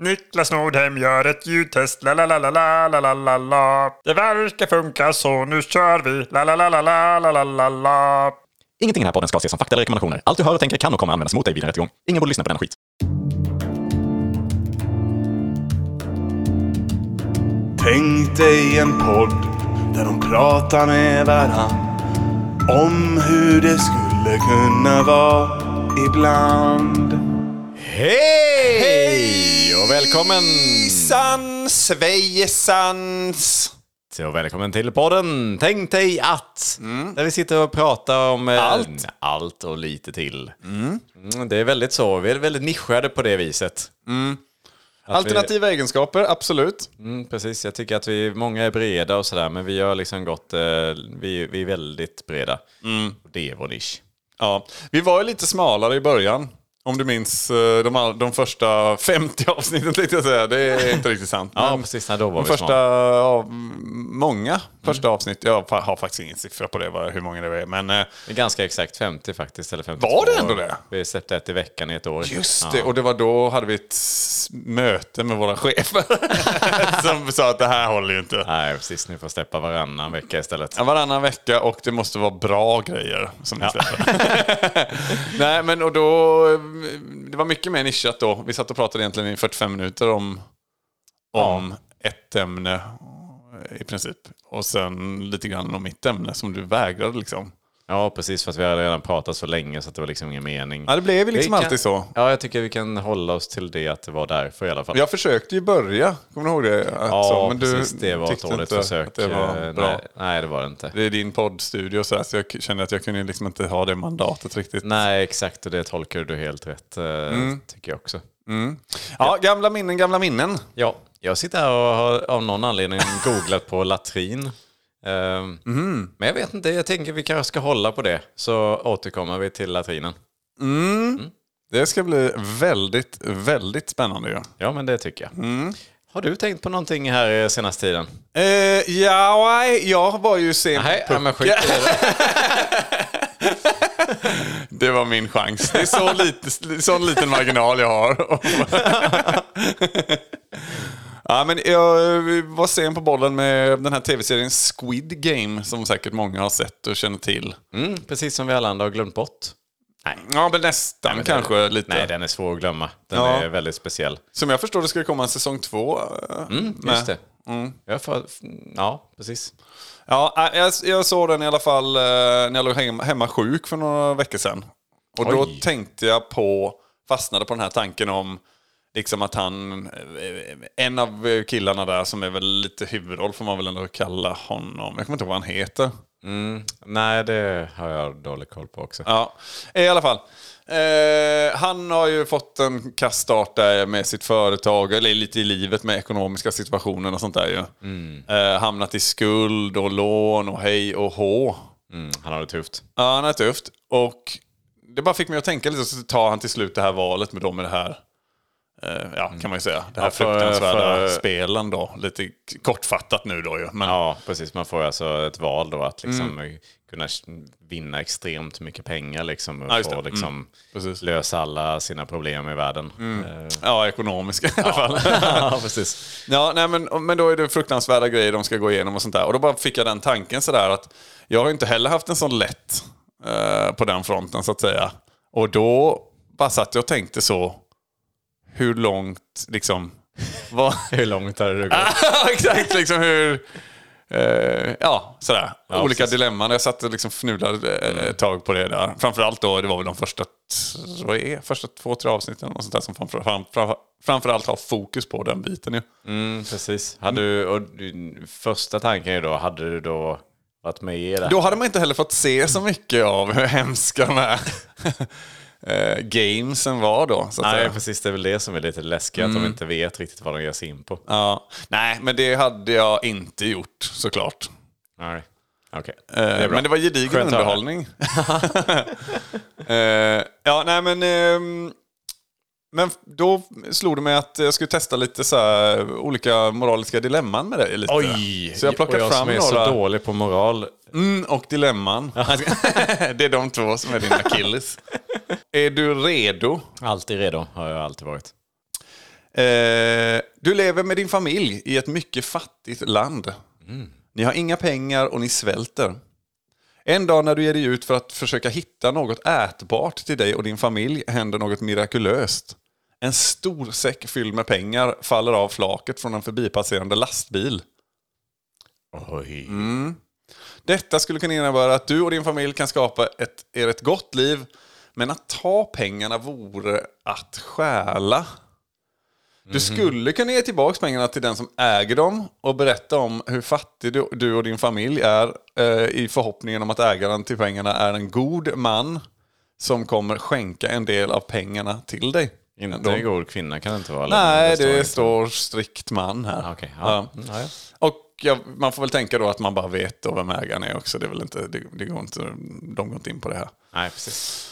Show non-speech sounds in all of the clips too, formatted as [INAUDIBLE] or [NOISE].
Niklas Nordhem gör ett ljudtest, la la la la la la la la la. Det verkar funka så nu kör vi, la la la la la la la la la. Ingenting i den här podden ska ses som fakta eller rekommendationer. Allt du hör och tänker kan och kommer användas mot dig vid en rättegång. Ingen borde lyssna på denna skit. Tänk dig en podd där de pratar med varann om hur det skulle kunna vara ibland. Hej! Hej och välkommen! Sans, svejsans! Så välkommen till podden Tänk dig att! Där vi sitter och pratar om eh, Allt. allt och lite till. Mm, det är väldigt så, vi är väldigt nischade på det viset. Att Alternativa egenskaper, absolut. Vi, mm, precis, jag tycker att vi, många är breda och sådär, men vi har liksom gått, eh, vi, vi är väldigt breda. Det är vår nisch. Ja, vi var ju lite smalare i början. Om du minns eh, de, all- de första 50 [LAUGHS] avsnitten tänkte jag säga. Det är [LAUGHS] inte riktigt sant. Ja, precis, nej, då var de vi första, ja, m- många första avsnitt. Jag har faktiskt ingen siffra på det, hur många det är. Men eh, Det är ganska exakt 50 faktiskt, eller 52. Var det ändå det? Vi släppte ett i veckan i ett år. Just Ja. det, och det var då hade vi ett möte med våra chefer. [LAUGHS] som sa att det här håller ju inte. Nej, precis. Ni får släppa varannan vecka istället. Ja, varannan vecka och det måste vara bra grejer som ni släpper. Nej, men och då, det var mycket mer nischat då. Vi satt och pratade egentligen i 45 minuter om, om ett ämne i princip. Och sen lite grann om mitt ämne som du vägrade liksom. Ja, precis. För att vi hade redan pratat så länge så att det var liksom ingen mening. Ja, det blev ju liksom kan- alltid så. Ja, jag tycker vi kan hålla oss till det att det var därför i alla fall. Jag försökte ju börja, kommer du ihåg det? Att ja, så, men du precis. Det var ett dåligt försök. Att det var Eh, bra. Nej, nej, det var det inte. Det är din poddstudio så, här, så jag kände att jag kunde liksom inte ha det mandatet riktigt. Nej, exakt. Och det tolkar du helt rätt, eh, Mm. tycker jag också. Ja, gamla minnen, gamla minnen. Ja, jag sitter här och har av någon anledning googlat på latrin. Mhm. Men jag vet inte, jag tänker vi kanske ska hålla på det. Så återkommer vi till latrinen. Det ska bli väldigt, väldigt spännande ju. Ja, men det tycker jag. Mm. Har du tänkt på någonting här eh, senaste tiden? Eh, ja, jag var ju sen Nej, på men skit. [LAUGHS] Det var min chans. Det är så lite, sån liten marginal jag har. [LAUGHS] [LAUGHS] ja, men jag var sen på bollen med den här tv-serien Squid Game som säkert många har sett och känner till. Mm, precis som vi alla andra har glömt bort. Ja, men nästan det- kanske lite. Nej, den är svår att glömma. Den Ja. är väldigt speciell. Som jag förstår det ska det komma en säsong två. eh, Mm, med. just det. Jag får, ja, precis. Ja, äh, jag, jag såg den i alla fall eh, när jag låg hemma, hemma sjuk för några veckor sedan. Och då Oj. tänkte jag på, fastnade på den här tanken om liksom att han, eh, en av killarna där som är väl lite huvudroll får man väl ändå kalla honom. Jag kommer inte ihåg vad han heter. Nej, det har jag dålig koll på också. Ja, i alla fall. Eh, han har ju fått en kaststart där med sitt företag, eller lite i livet med ekonomiska situationen och sånt där ju. Eh, hamnat i skuld och lån och hej och hå. Mm, han har det tufft. Ja, han är tufft. Och det bara fick mig att tänka lite, så tar han till slut det här valet med dem med det här, ja kan man ju säga, det här Ja, för- fruktansvärda för- spelen då. Lite kortfattat nu då ju. Men, Ja, precis. Man får alltså ett val då att liksom kunna vinna extremt mycket pengar liksom, och Ja, få liksom, Precis. lösa alla sina problem i världen. Eh, ja, ekonomiska i alla [LAUGHS] fall. [LAUGHS] ja, precis. Ja, nej, men, men då är det fruktansvärda grejer de ska gå igenom och sånt där. Och då bara fick jag den tanken sådär att jag har inte heller haft en sån lätt eh, på den fronten så att säga. Och då bara satt jag och tänkte så, hur långt liksom, vad... [LAUGHS] Hur långt har det gått? [LAUGHS] Exakt, liksom hur... Eh, ja, sådär. Ja, Olika precis. dilemman. Jag satt och liksom fnulade eh, ett tag på det där. Framförallt då, det var väl de första, vad är, första två, tre avsnitten och sånt där som framför, fram, fram, framförallt har fokus på den biten ju. Mm, precis. Hade du, och din första tanken är då, hade du då varit med i det? Då hade man inte heller fått se så mycket av hur hemska de här [LAUGHS] eh, gamesen var då. Så Nej, säga. precis. Det är väl det som är lite läskigt, att de inte vet riktigt vad de ger sig in på. Ja. Nej, men det hade jag inte gjort såklart. Nej. Okej. Eh, men det var gedigen Skönt underhållning. [LAUGHS] eh, ja, nej men... ehm, men då slog det mig att jag skulle testa lite så olika moraliska dilemman med dig. Lite. Så jag plockade och jag fram som är några. så dålig på moral. Mm, och dilemman. [LAUGHS] det är de två som är dina killes. är du redo? Alltid redo har jag alltid varit. Eh, du lever med din familj i ett mycket fattigt land. Ni har inga pengar och ni svälter. En dag när du ger dig ut för att försöka hitta något ätbart till dig och din familj händer något mirakulöst. En stor säck fylld med pengar faller av flaket från en förbipasserande lastbil. Oj. Detta skulle kunna innebära att du och din familj kan skapa ett, er ett gott liv, men att ta pengarna vore att stjäla. Du skulle kunna ge tillbaka pengarna till den som äger dem och berätta om hur fattig du, du och din familj är eh, i förhoppningen om att ägaren till pengarna är en god man som kommer skänka en del av pengarna till dig. Inte en god kvinna kan det inte vara? Nej, står det står strikt man här. Ah, Okej, ja. Ja. Mm, ja. Och ja, man får väl tänka då att man bara vet då vem ägaren är också. Det, är väl inte, det, det går inte, de går inte in på det här. Nej, precis.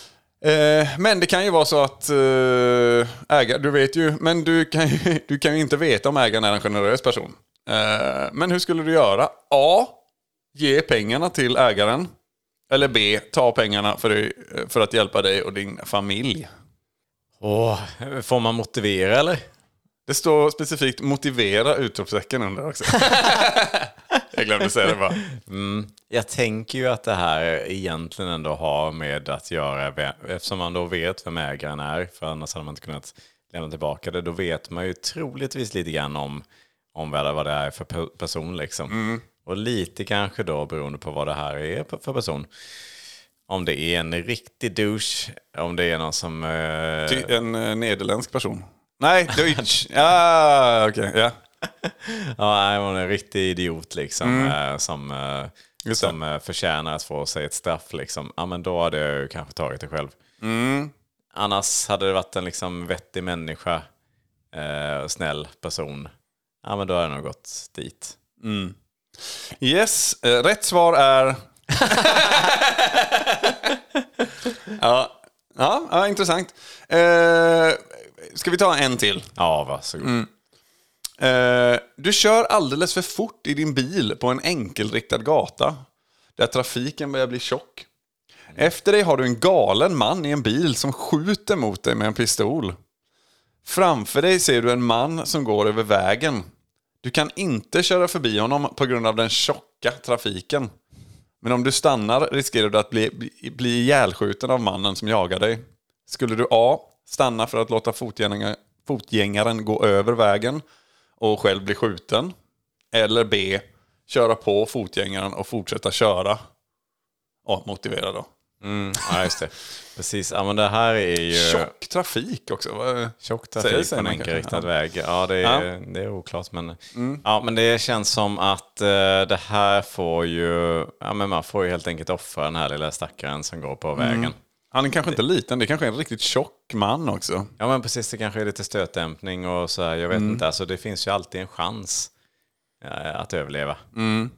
Eh, men det kan ju vara så att eh, ägare, du vet ju, men du kan ju, [LAUGHS] du kan ju inte veta om ägaren är en generös person. Eh, men hur skulle du göra? A. Ge pengarna till ägaren. Eller B. Ta pengarna för, för att hjälpa dig och din familj. Åh, får man motivera eller? Det står specifikt motivera utropstecken under också. [LAUGHS] Jag glömde säga det bara. Jag tänker ju att det här egentligen ändå har med att göra, eftersom man då vet vem ägaren är, för annars hade man inte kunnat lämna tillbaka det, då vet man ju troligtvis lite grann om, om vad det- är för pe- person. Liksom. Och lite kanske då beroende på vad det här är för person. Om det är en riktig douche, om det är någon som... eh, en eh, nederländsk person. Nej, Deutsch. Ja, okej. ja. [LAUGHS] Ja, nej, hon är en riktig idiot liksom. eh, Som, eh, Mm. Just som eh, förtjänar att få sig ett straff liksom. Ja, men då hade jag kanske tagit det själv. Mm. Annars hade det varit en liksom vettig människa, eh, snäll person. Ja, men då hade jag nog gått dit. Yes, eh, rätt svar är... [LAUGHS] ja. Ja, ja, intressant. Eh, ska vi ta en till? Ja, varsågod. Mm. Eh, du kör alldeles för fort i din bil på en enkelriktad gata där trafiken börjar bli tjock. Efter dig har du en galen man i en bil som skjuter mot dig med en pistol. Framför dig ser du en man som går över vägen. Du kan inte köra förbi honom på grund av den tjocka trafiken. Men om du stannar riskerar du att bli, bli, ihjälskjuten av mannen som jagar dig. Skulle du A. Stanna för att låta fotgängaren, fotgängaren gå över vägen och själv bli skjuten. Eller B. Köra på fotgängaren och fortsätta köra. Ja, motivera då. Mm, ja, just det. Precis, ja, men det här är ju... Tjock trafik också. Tjock trafik på en enkelriktad kanske, väg. Ja, det är, Ja. det är oklart. Men, ja, men det känns som att eh, det här får ju... Ja, men man får ju helt enkelt offra den här lilla stackaren som går på vägen. Han är kanske inte liten, det kanske är en riktigt tjock man också. Ja, men precis. Det kanske är lite stötdämpning och så här. Jag vet Mm. inte. Alltså, det finns ju alltid en chans eh, att överleva. Mm.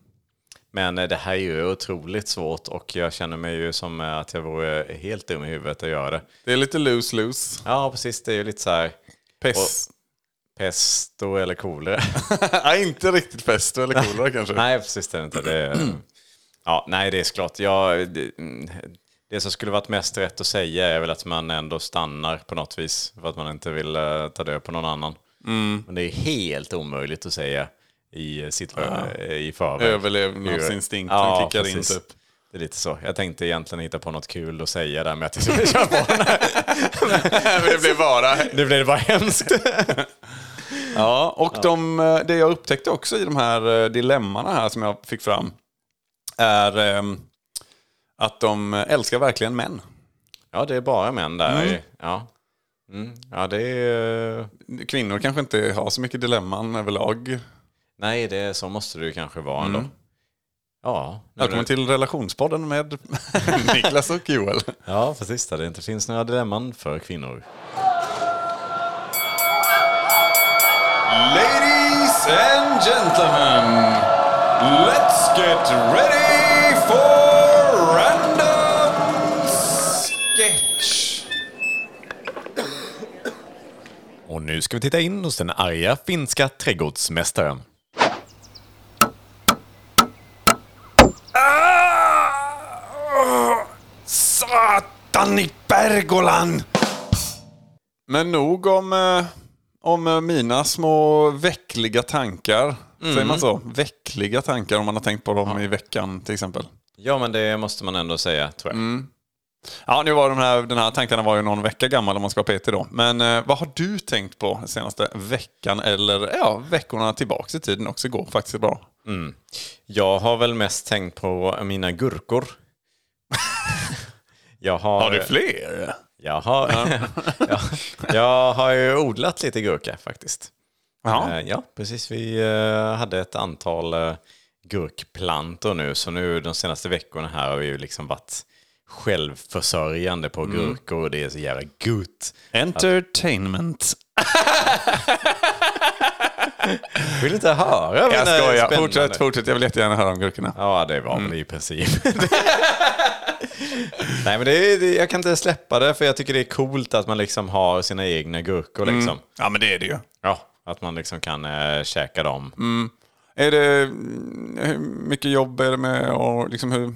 Men eh, det här är ju otroligt svårt och jag känner mig ju som eh, att jag vore helt dum i huvudet att göra det. Det är lite loose-loose. Ja, precis. Det är ju lite så här Pest. pesto eller kolera. [LAUGHS] Nej, inte riktigt pesto eller kolera kanske. Nej, precis det är inte. Det är, [CLEARS THROAT] ja, nej, det är såklart. Ja, det, mm, det som skulle varit mest rätt att säga är väl att man ändå stannar på något vis. För att man inte vill eh, ta död på någon annan. Men det är helt omöjligt att säga i, sitt, i förväg. Överlevnadsinstinkten Ja, kickar precis. in typ. Det är lite så. Jag tänkte egentligen hitta på något kul att säga där med att jag skulle köra på. Men det blev bara... Nu blev det bara hemskt. [LAUGHS] Ja, och De, eh, det jag upptäckte också i de här eh, dilemmana här som jag fick fram är ehm, att de älskar verkligen män. Ja, det är bara män där. Ja. Mm. ja, det är... Kvinnor kanske inte har så mycket dilemman överlag. Nej, det, så måste det ju kanske vara ändå. Ja, nu- Välkommen till relationspodden med [LAUGHS] Niklas och Joel. ja, precis. Där det inte finns några dilemman för kvinnor. Ladies and gentlemen, let's get ready for random sketch. Och nu ska vi titta in hos den arga finska trädgårdsmästaren. Satan i Bergolan! Men nog om, eh, om eh, mina små veckliga tankar. Säger Mm. man så? Veckliga tankar om man har tänkt på dem i veckan till exempel. Ja, men det måste man ändå säga, tror jag. Ja, nu var de här, den här tankarna var ju någon vecka gammal om man ska vara petig då. Men eh, vad har du tänkt på senaste veckan eller ja, veckorna tillbaks i tiden också går faktiskt bra. Jag har väl mest tänkt på mina gurkor. [LAUGHS] jag har, Har du fler? Jag har, jag, [LAUGHS] jag har ju odlat lite gurka faktiskt. Ja. Eh, Ja, precis. Vi eh, hade ett antal eh, gurkplantor nu, så nu de senaste veckorna här har vi ju liksom varit självförsörjande på gurkor och det är så jävla gott. Entertainment. [LAUGHS] Vill inte höra? Jag mina skojar. Fortsätt, fortsätt. Jag vill jättegärna höra om gurkorna. Ja, det var väl i princip. [LAUGHS] Nej, men det är, jag kan inte släppa det, för jag tycker det är coolt att man liksom har sina egna gurkor. Liksom. Ja, men det är det ju. Ja, att man liksom kan äh, käka dem. Är det, mm, hur mycket jobb är det med och liksom hur...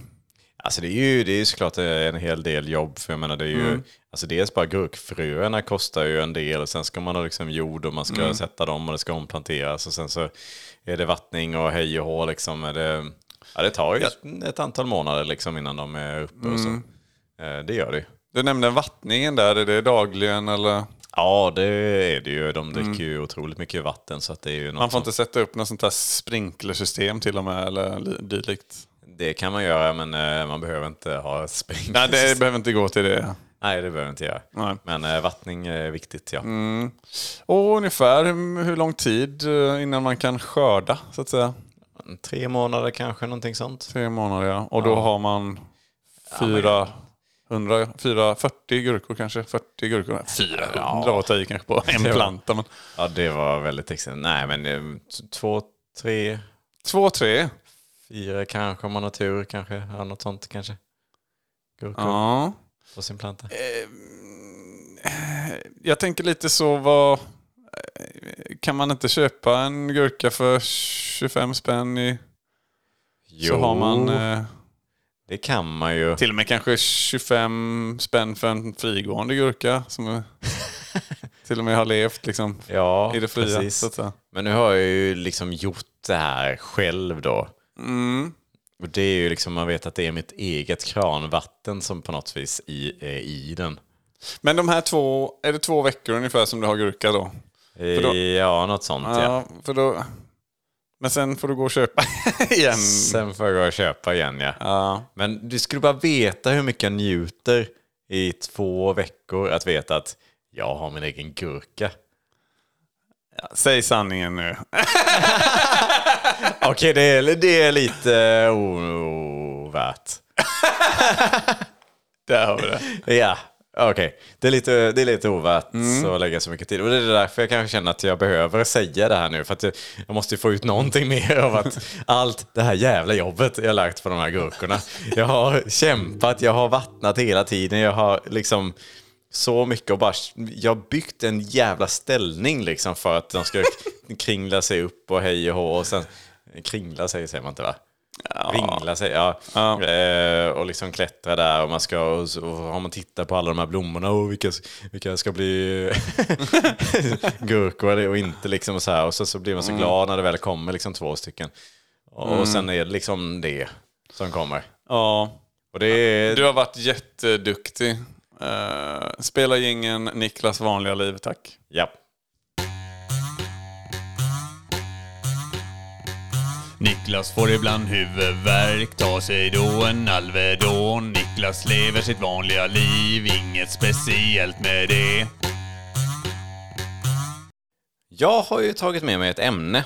Alltså det är ju det är såklart en hel del jobb. För jag menar det är ju, alltså dels bara gurkfröerna kostar ju en del. Och sen ska man ha liksom jord och man ska sätta dem och det ska omplanteras. Och sen så är det vattning och hej och hå liksom. Det, ja, det tar ju ett antal månader liksom innan de är uppe och så. Eh, Det gör det ju. Du nämnde vattningen där. Är det dagligen eller? Ja, det är det ju. De dricker ju otroligt mycket vatten. Så att det är ju Man får som- inte sätta upp något sånt där sprinklersystem till och med eller li- dylikt. Det kan man göra, men eh, man behöver inte ha spring. Nej, det behöver inte gå till det. Nej, det behöver inte göra. Nej. Men eh, vattning är viktigt, ja. Och ungefär hur lång tid eh, innan man kan skörda, så att säga? Tre månader kanske, någonting sånt. Tre månader, ja. Och då har man 400, 440 gurkor kanske? 40 gurkor? 400 var att ta i kanske på [LAUGHS] en planta. Men Ja, det var väldigt extremt. Nej, men eh, två, tre, två, tre. fyra kanske om man har tur. Kanske ja, något sånt kanske. Gurkor Ja. på sin planta. Jag tänker lite så, vad... Kan man inte köpa en gurka för 25 spänn i... Så har man eh, det kan man ju. till och med kanske 25 spänn för en frigående gurka som [LAUGHS] till och med har levt liksom Ja, i det fria. precis. Men nu har jag ju liksom gjort det här själv då. Mm. Och det är ju liksom, man vet att det är mitt eget kranvatten som på något vis i, är i den. Men de här två, är det två veckor ungefär som du har gurka då? då- Ja, något sånt ja. Ja, för då... Men sen får du gå och köpa [LAUGHS] igen. Sen får jag gå och köpa igen ja. Ja. Men du skulle bara veta hur mycket jag njuter i två veckor att veta att jag har min egen gurka. Säg sanningen nu. [LAUGHS] Okej, det, är, det är lite ovärt. [LAUGHS] Där har vi det. Ja, okej. Det, är lite, det är lite ovärt att lägga så mycket tid. Och det är därför jag kanske känner att jag behöver säga det här nu. För att jag, jag måste ju få ut någonting [LAUGHS] mer av att allt det här jävla jobbet jag lagt på de här gurkorna. Jag har kämpat, jag har vattnat hela tiden. Jag har liksom så mycket och bara... Jag har byggt en jävla ställning liksom för att de ska [LAUGHS] kringla sig upp och hej och hå. Och sen, kringla sig säger man inte va? Vingla sig, ja. Eh, och liksom klättra där och man ska, och så har man tittat på alla de här blommorna och vilka, vilka ska bli [LAUGHS] gurkor och inte liksom och så här. Och så, så blir man så glad när det väl kommer liksom två stycken. Och, och sen är det liksom det som kommer. Ja. Och det är... Du har varit jätteduktig. Uh, spela gingen Niklas vanliga liv, tack. Ja. Niklas får ibland huvudvärk, tar sig då en Alvedon. Niklas lever sitt vanliga liv, inget speciellt med det. Jag har ju tagit med mig ett ämne.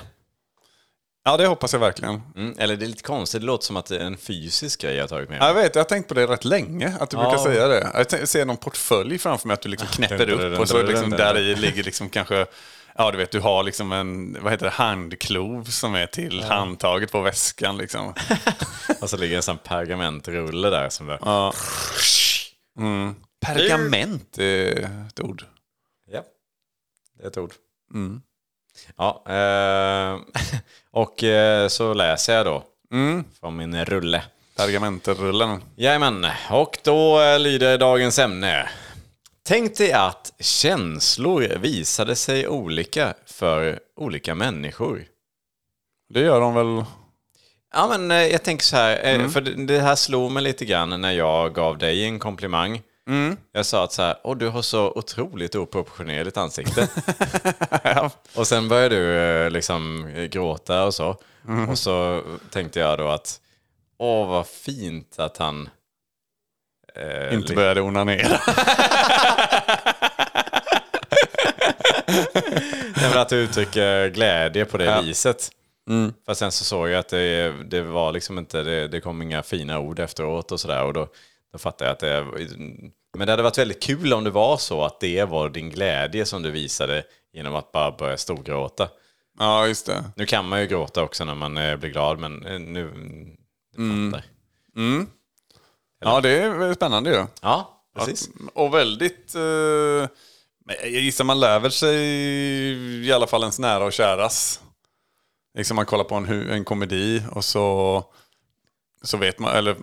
Ja, det hoppas jag verkligen. Mm, eller det är lite konstigt, det låter som att det är en fysisk grej jag har tagit med mig. Jag vet, jag har tänkt på det rätt länge, att du Ja. brukar säga det. Jag ser någon portfölj framför mig, att du liksom knäpper upp och så liksom där i ligger liksom kanske, ja du vet, du har liksom en, vad heter det, handklov som är till handtaget på väskan liksom. [LAUGHS] Och så ligger en sån pergamentrulle där som det... Ja. Mm. Pergament är ett ord. Ja, det är ett ord. Ja, eh, och eh, så läser jag då från min rulle. Pergamentrullen. Jajamän, och då eh, lyder dagens ämne. Tänk dig att känslor visade sig olika för olika människor. Det gör de väl? Ja, men eh, jag tänker så här, eh, för det, här slog mig lite grann när jag gav dig en komplimang. Jag sa att så här, Åh, du har så otroligt oproportionerligt ansikte. [LAUGHS] Och sen började du eh, liksom gråta och så. Och så tänkte jag då att, åh vad fint att han... eh, Inte började onanera. [LAUGHS] Nej, att du uttrycker glädje på det Ja. viset. Fast sen så såg jag att det, det var liksom inte, det, det kom inga fina ord efteråt och sådär. Och då, då fattade jag att det... Men det hade varit väldigt kul om det var så att det var din glädje som du visade genom att bara börja storgråta. Ja, just det. Nu kan man ju gråta också när man eh, blir glad, men eh, nu... Mm. fattar. Ja, det är spännande ju. Ja, precis. Och väldigt... Eh, jag gissar man lär väl sig i alla fall ens nära och käras. Liksom man kollar på en, en komedi och så, så vet man, eller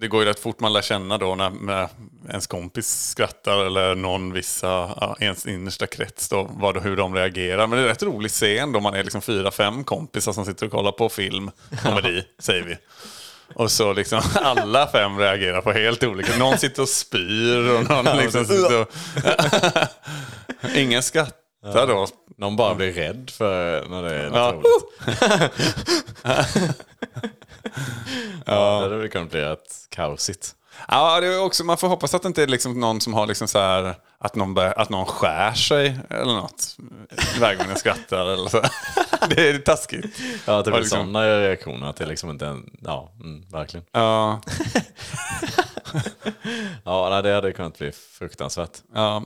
det går ju rätt fort man lär känna då när, när ens kompis skrattar eller någon vissa, ja, ens innersta krets då, vad, hur de reagerar. Men det är rätt rolig scen då man är liksom fyra, fem kompisar som sitter och kollar på film, komedi, [LAUGHS] säger vi. Och så liksom [LAUGHS] alla fem reagerar på helt olika. Någon sitter och spyr och någon [LAUGHS] liksom sitter och... [LAUGHS] Ingen skrattar då. Någon bara blir rädd för när det är något Ja. roligt. ja, det hade kunnat bli rätt kaosigt. Ja, det är också, man får hoppas att det inte är liksom någon som har liksom så här, att någon, bör, att någon skär sig eller något. Varje gång jag skrattar eller så. [LAUGHS] Det är taskigt. Ja, blir liksom. sådana reaktioner. Att det liksom inte en... Ja, mm, verkligen. Ja, [LAUGHS] Ja, nej, det hade kunnat bli fruktansvärt. ja.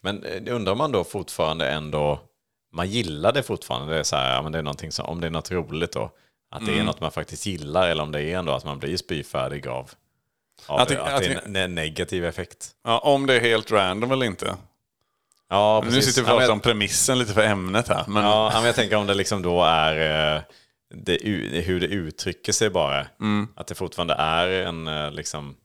Men eh, undrar man då fortfarande ändå... Man gillar det fortfarande? Det är så här, ja, men det är någonting som, om det är något roligt då. Att Mm. det är något man faktiskt gillar eller om det är ändå att man blir spyfärdig av, av Jag det, att jag det är en, negativ effekt. ja, om det är helt random eller inte. Ja, Nu precis. sitter vi och pratar om premissen lite för ämnet här. Men, Ja, men jag tänker om det liksom då är eh, det, hur det uttrycker sig bara. Mm. Att det fortfarande är en eh, liksom...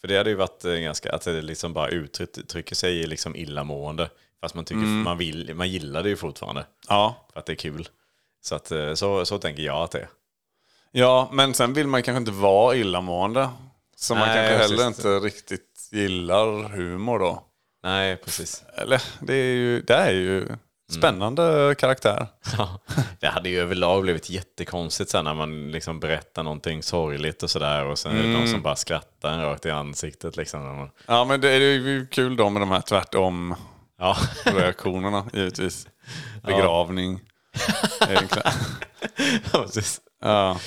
För det hade ju varit eh, ganska... Att det liksom bara uttrycker sig i liksom illamående. Fast man, tycker, Mm. man, vill, man gillar det ju fortfarande. ja. För att det är kul. Så, att, så, så tänker jag att det är. ja, men sen vill man kanske inte vara illamående. Så man Nej, kanske heller precis. inte riktigt gillar humor då. Nej, precis. Eller, det är ju, det är ju spännande karaktär. [LAUGHS] Ja, det hade ju överlag blivit jättekonstigt sen när man liksom berättar någonting sorgligt och sådär. Och sen är det någon Mm. som bara skrattar rakt i ansiktet. Liksom. Ja, men det är ju kul då med de här tvärtom Ja. reaktionerna [LAUGHS] givetvis. Begravning. [LAUGHS] Egentligen. precis. Ja.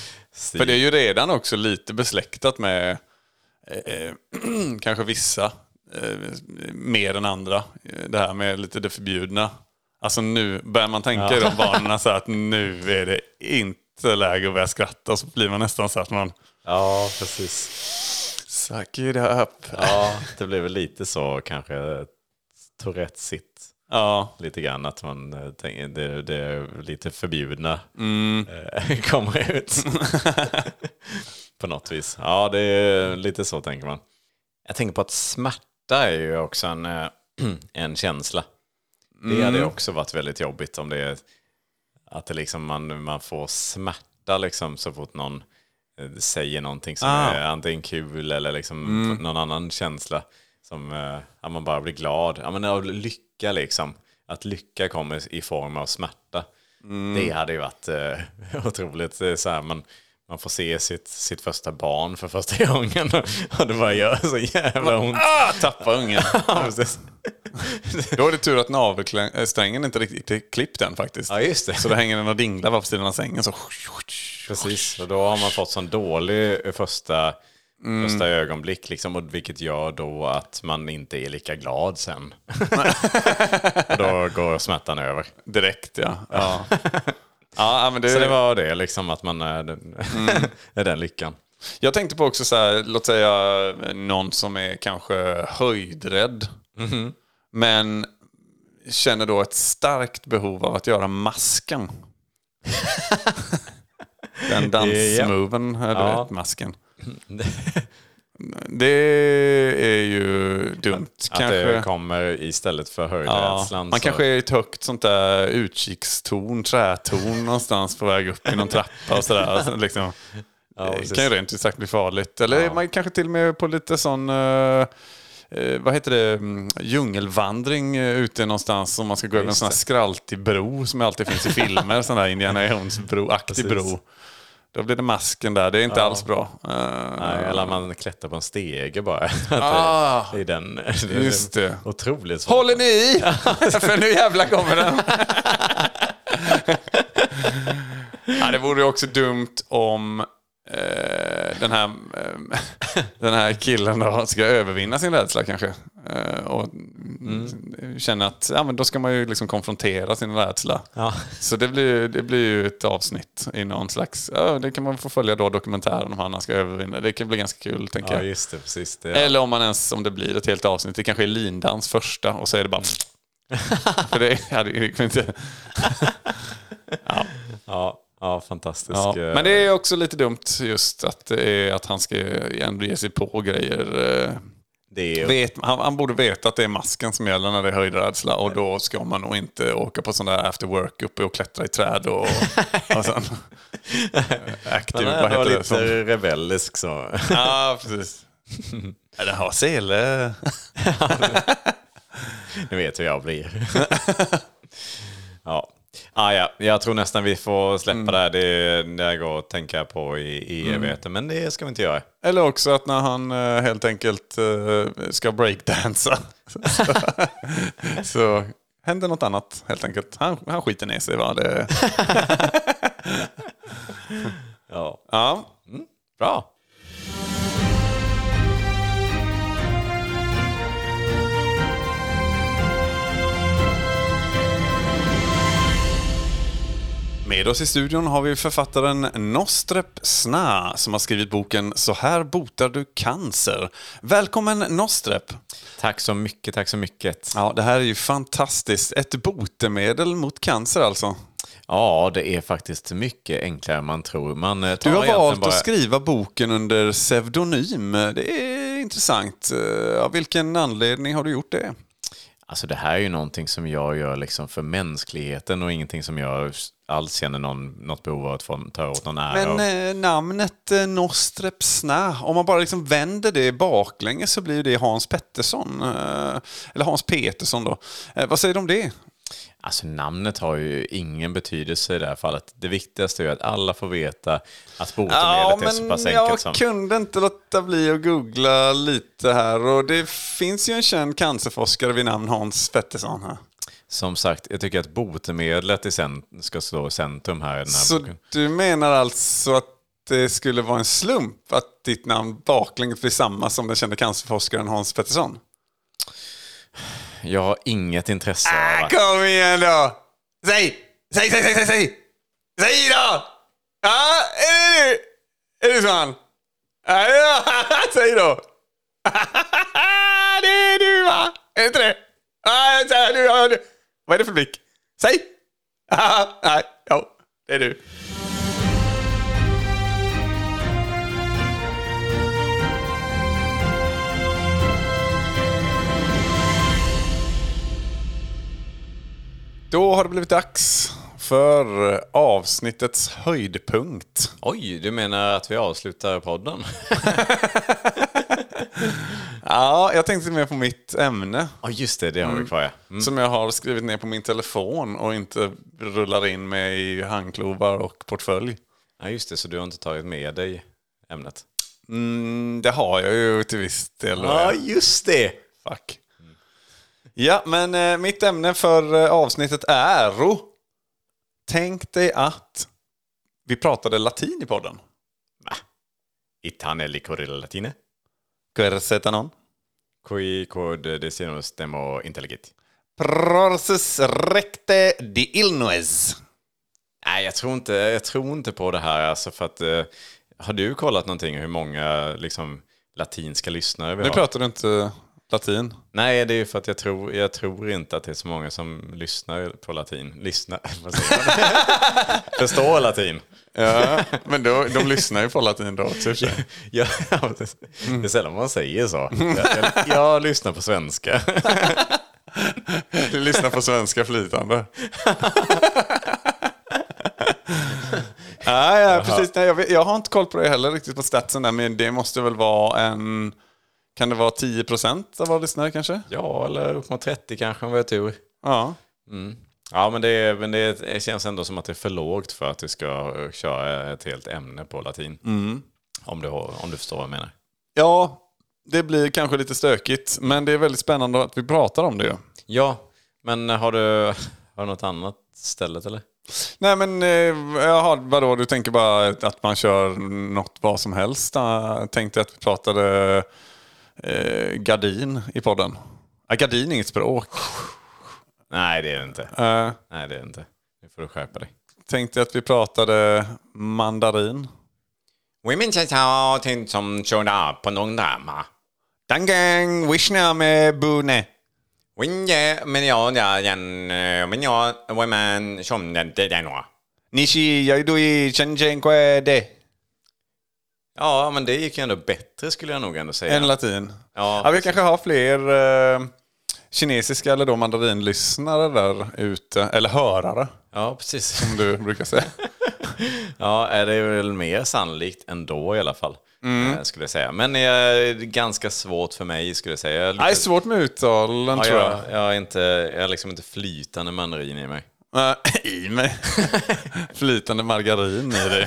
För det är ju redan också lite besläktat med eh, [CLEARS THROAT] kanske vissa eh, mer än andra. Eh, Det här med lite det förbjudna. Alltså nu börjar man tänka i de [LAUGHS] banorna så att nu är det inte läge att börja skratta. Så blir man nästan så att man Ja, precis. suck it up. Ja, det blev väl lite så kanske Tourettesigt. Ja, Lite grann att man eh, tänker det, det är lite förbjudna Mm. eh, [LAUGHS] kommer ut. [LAUGHS] på något vis. Ja, det är lite så tänker man. Jag tänker på att smärta är ju också en, eh, [CLEARS THROAT] en känsla. Det hade ju också varit väldigt jobbigt om det är att det liksom man, man får smärta liksom så fort någon eh, säger någonting som Ah. är antingen kul eller liksom någon annan känsla. Som eh, att man bara blir glad. Ja, men av lycka liksom. Att lycka kommer i form av smärta. Det hade ju varit eh, [LAUGHS] otroligt. Så här, man, man får se sitt, sitt första barn för första [LAUGHS] gången och det bara gör så jävla ont. ah, tappa ungen. [LAUGHS] Ja. [LAUGHS] Då är det tur att navelsträngen inte riktigt är klippt än faktiskt. Ja, just det. Så då hänger den och dinglar på sidan av sängen. Så... Precis, och då har man fått sån dålig första, första ögonblick, liksom, och vilket gör då att man inte är lika glad sen. och då går smärtan över. Direkt ja. ja. Ja men det, Så det var det, liksom, att man är den, [LAUGHS] är den lyckan. Jag tänkte på också så här, låt säga någon som är kanske höjdrädd. Men känner då ett starkt behov av att göra masken. [LAUGHS] Den dansmoven, ja. du Ja. vet, masken. [LAUGHS] Det är ju dumt. Att kanske. det kommer istället för Ja, höjdrädslan. man så- kanske är i ett högt sånt där utkikstorn, trätorn någonstans på väg upp i någon trappa och sådär. [LAUGHS] Så liksom, det precis. kan ju rent ut sagt bli farligt. Eller man kanske till och med på lite sån, eh, eh, vad heter det, mm, djungelvandring eh, ute någonstans. Om man ska gå över en sån här skraltig bro som alltid finns i filmer. sån där Indiana Jones-bro-aktig [LAUGHS] Precis. bro. Då blir det masken där, det är inte alls bra. Eh, Nej, eller man klättrar på en stege bara. [LAUGHS] Ah, det är den. [LAUGHS] det är just det. Otroligt svårt. Håller ni i? [LAUGHS] För nu jävlar kommer den. ja, det vore också dumt om eh, den, här, eh, [LAUGHS] den här killen då ska övervinna sin rädsla kanske. Eh, och mm. känna att ja, men då ska man ju liksom konfrontera sin rädsla. Ja. Så det blir, det blir ju ett avsnitt i någon slags... Ja, det kan man få följa då dokumentären om han ska övervinna. Det kan bli ganska kul, tänker Ja, jag. just det. Precis. Det, Eller om man ens, om det blir ett helt avsnitt, det kanske är lindans första och så är det bara... [LAUGHS] För det hade ju inte... [LAUGHS] ja, ja, fantastisk. Ja. eh, Men det är också lite dumt just att, att han ska ändå ge sig på grejer. eh, det är, Vet, han, han borde veta att det är masken som gäller när det är höjdrädsla och då ska man nog inte åka på sån där after work uppe och klättra i träd och, [LAUGHS] och sen... Aktiv, han vad är det? lite Som, rebellisk så. ja, precis. [LAUGHS] Eller ha sele. [LAUGHS] Ni vet hur jag blir. ja. Ah, ja, jag tror nästan vi får släppa Mm. det här. Det, det går att tänka på i, i evigheter, men det ska vi inte göra. Eller också att när han eh, helt enkelt eh, ska breakdansa [LAUGHS] så, så händer något annat helt enkelt. Han, han skiter ner sig va. Det, [LAUGHS] Ja. ja. Bra. Med oss i studion har vi författaren Nostrep Sna som har skrivit boken Så här botar du cancer. Välkommen Nostrep! Tack så mycket, tack så mycket. Ja, det här är ju fantastiskt. Ett botemedel mot cancer alltså. Ja, det är faktiskt mycket enklare än man tror. Man eh, tar Du har valt bara... att skriva boken under pseudonym. Det är intressant. Eh, Av vilken anledning har du gjort det? Alltså det här är ju någonting som jag gör liksom för mänskligheten och ingenting som jag alls känner någon, något behov av att få ta åt någon ära Men eh, namnet eh, Nostrep Sna, om man bara liksom vänder det baklänges så blir det Hans Pettersson. Eh, eller Hans Petersson då. Eh, vad säger du om det? Alltså namnet har ju ingen betydelse i det här fallet. Det viktigaste är ju att alla får veta att botemedlet är så pass jag enkelt som... kunde inte låta bli att googla lite här och det finns ju en känd cancerforskare vid namn Hans Pettersson här. Som sagt, jag tycker att botemedlet i ska stå i centrum här i den här Så boken. du menar alltså att det skulle vara en slump att ditt namn baklänges blir samma som den kände cancerforskaren Hans Pettersson? Jag har inget intresse Ah, av att... kom igen då! Säg! Säg, säg, säg, säg! Säg, säg då! Ja, är det du? Är det så han? Ja, [LAUGHS] säg då! [LAUGHS] det är du va? Är det inte det? Ja, säg du, du. Vad är det för blick? Säg! [LAUGHS] Nej, ja, det är du. Då har det blivit dags för avsnittets höjdpunkt. Oj, du menar att vi avslutar podden? [LAUGHS] [LAUGHS] Ja, jag tänkte mer på mitt ämne. Ja, just det, det har vi kvar ja. Mm. Som jag har skrivit ner på min telefon och inte rullar in med i handklovar och portfölj. Ja, just det, så du har inte tagit med dig ämnet? Mm, det har jag ju till viss del. Ja, just det! Fuck. Ja, men eh, mitt ämne för eh, avsnittet är... ro. Tänk dig att vi pratade latin i podden. Itane licorilla latine. Querceta non? Qui quod decimus demo intelligit. Prorsus recte di Illinois. Nej, jag tror inte, jag tror inte på det här. Alltså för att, eh, har du kollat någonting hur många liksom, latinska lyssnare vi Nu har? pratar du inte latin. Nej, det är för att jag tror, jag tror inte att det är så många som lyssnar på latin. Lyssnar, [LAUGHS] vad säger man? [LAUGHS] Förstår latin. Ja, men då, de lyssnar ju på latin då också. sig. [LAUGHS] Ja, det är sällan man säger så. Jag, jag, jag lyssnar på svenska. Du lyssnar på svenska flytande. Nej, ja, precis. Nej, jag, vet, jag har inte koll på det heller riktigt på statsen där, men det måste väl vara en... Kan det vara 10 procent av våra lyssnare kanske? Ja, eller upp mot 30 kanske om vi har tur. Ja. Ja, men, det, är- men det, känns ändå som att det är för lågt för att du ska eh, köra ett helt ämne på latin. Om, du, om du förstår vad jag menar. Ja, det blir kanske lite stökigt, men det är väldigt spännande att vi pratar om det. Ja, men har du, har du något annat stället eller? Nej men, eh, jaha, vadå, du tänker bara att man kör något vad som helst? Jag tänkte att vi pratade eh, gardin i podden. Ja, gardin är inget språk. Nej, det är det inte. Eh, Nej, det är det inte. Nu får du skärpa dig. tänkte att vi pratade mandarin. Women sa till som körde på någon drama. Dangang, wishna med bune. Winje, men jag, ja, den, men jag, women som den, det är några. Nishi, jag då i Chenjenkwe Ja, men det gick ju ändå bättre skulle jag nog ändå säga. En latin. Ja, Ja, vi kanske har fler eh, kinesiska eller då mandarinlyssnare där ute. Eller hörare, Ja, precis. som du brukar säga. [LAUGHS] Ja, är det är väl mer sannolikt ändå i alla fall. eh, Skulle jag säga. Men det är ganska svårt för mig skulle jag säga. Jag, Nej, svårt med uttalen ja, tror jag. jag, jag, är inte, jag är liksom inte flytande mandarin i mig. Eh, [LAUGHS] I mig. [LAUGHS] Flytande margarin i dig.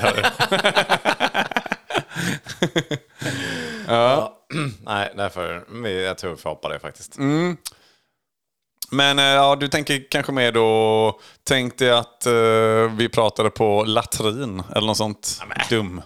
Du. [CLEARS THROAT] Nej, därför, jag tror vi får hoppa det faktiskt. Men eh, ja, du tänker kanske mer då, tänk dig att eh, vi pratade på latrin eller något sånt. Dum.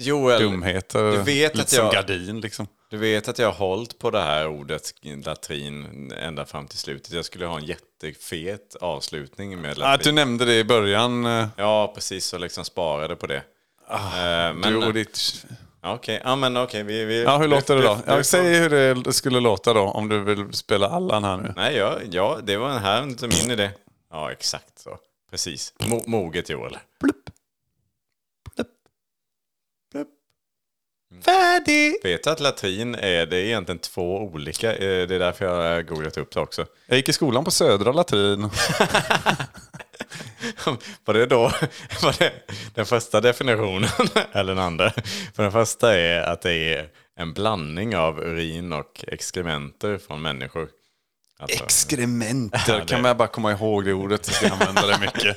Joel, Dumheter. du vet Lite att som jag- gardin liksom. du vet att jag har hållit på det här ordet latrin ända fram till slutet. Jag skulle ha en jättefet avslutning med Att du latrin. nämnde det i början. eh, Ja, precis, och liksom sparade på det. Eh, men, Du och ditt... Okej, ja, men okej. Vi, vi, Ja, hur låter det då? du- du Ja, får- säg hur det skulle låta då, om du vill spela Allan här nu. Nej, ja, ja, det var här inte min idé. Ja, exakt så. Precis. Mo moget Joel. Färdig! Vet du att latrin är, det är egentligen två olika. eh, Det är därför jag har googlat upp det också. Jag gick i skolan på Södra Latrin. [LAUGHS] [LAUGHS] Var det då, [LAUGHS] var det den första definitionen [LAUGHS] eller den andra? För den första är att det är en blandning av urin och exkrementer från människor. Alltså, Exkrementer, det- kan man bara komma ihåg det ordet så ska jag använda det mycket.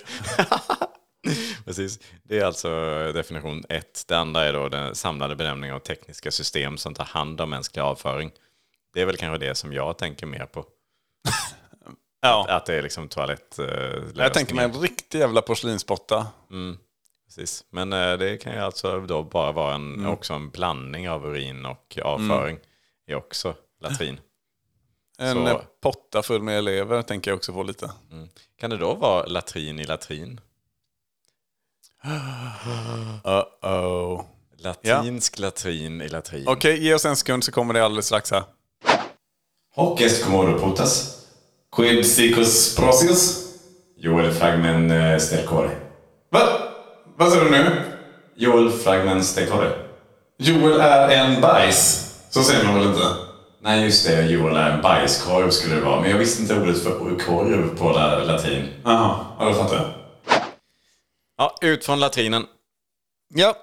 Precis. Det är alltså definition ett. Det andra är då den samlade benämningen av tekniska system som tar hand om mänsklig avföring. Det är väl kanske det som jag tänker mer på. Ja. Att det är liksom toalett. eh, Jag tänker mig en riktig jävla porslinspotta. Precis. Men eh, det kan ju alltså då bara vara en, också en blandning av urin och avföring. är också latrin. En Så- eh, potta full med elever tänker jag också få lite. Kan det då vara latrin i latrin? [GASPS] Uh-oh. Latinsk latrin i latrin. Okej, ge oss en sekund så kommer det alldeles strax här. Och est comodo Quid sicus prosius? Joel fragmen uh, stelcore. Va? Vad sa du nu? Joel fragmen stelcore. Joel är en bajs. Så säger man väl inte? Nej, just det. Joel är en bajskorv skulle det vara. Men jag visste inte ordet för korv på la- latin. Jaha, ja, då fattar jag. Ja, ut från latrinen. Ja,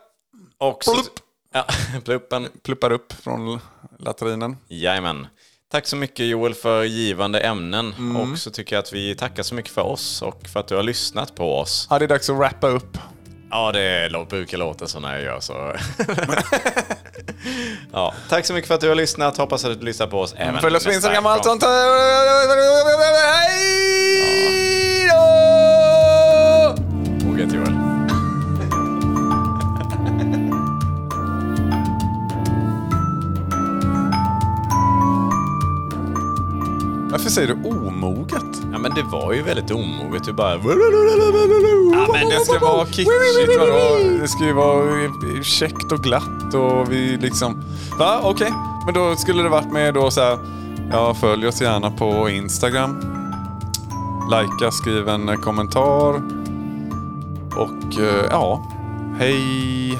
Och så... Plupp. Ja, [LAUGHS] pluppen. pluppar upp från latrinen. Jajamän. Tack så mycket Joel för givande ämnen. Och så tycker jag att vi tackar så mycket för oss och för att du har lyssnat på oss. Ja, det är dags att wrappa upp. Ja, det brukar låta så när jag gör så. [LAUGHS] ja, tack så mycket för att du har lyssnat. Hoppas att du lyssnar på oss även Följ oss på Instagram och allt sånt. Hej Varför säger du omoget? Ja, men det var ju väldigt omoget. Du bara... Ja, men det ska vara kitschigt, vadå? Det ska ju vara käckt och glatt och vi liksom... Va, okej. Men då skulle det varit med då så här... Ja, följ oss gärna på Instagram. Likea, skriv en kommentar. Och eh, ja, Hej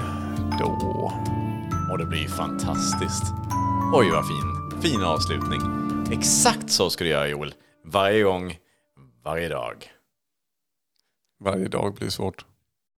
då. Och det blir fantastiskt. Oj, vad fin. Fin avslutning. Exakt så ska du göra, Joel. Varje gång, varje dag. Varje dag blir svårt.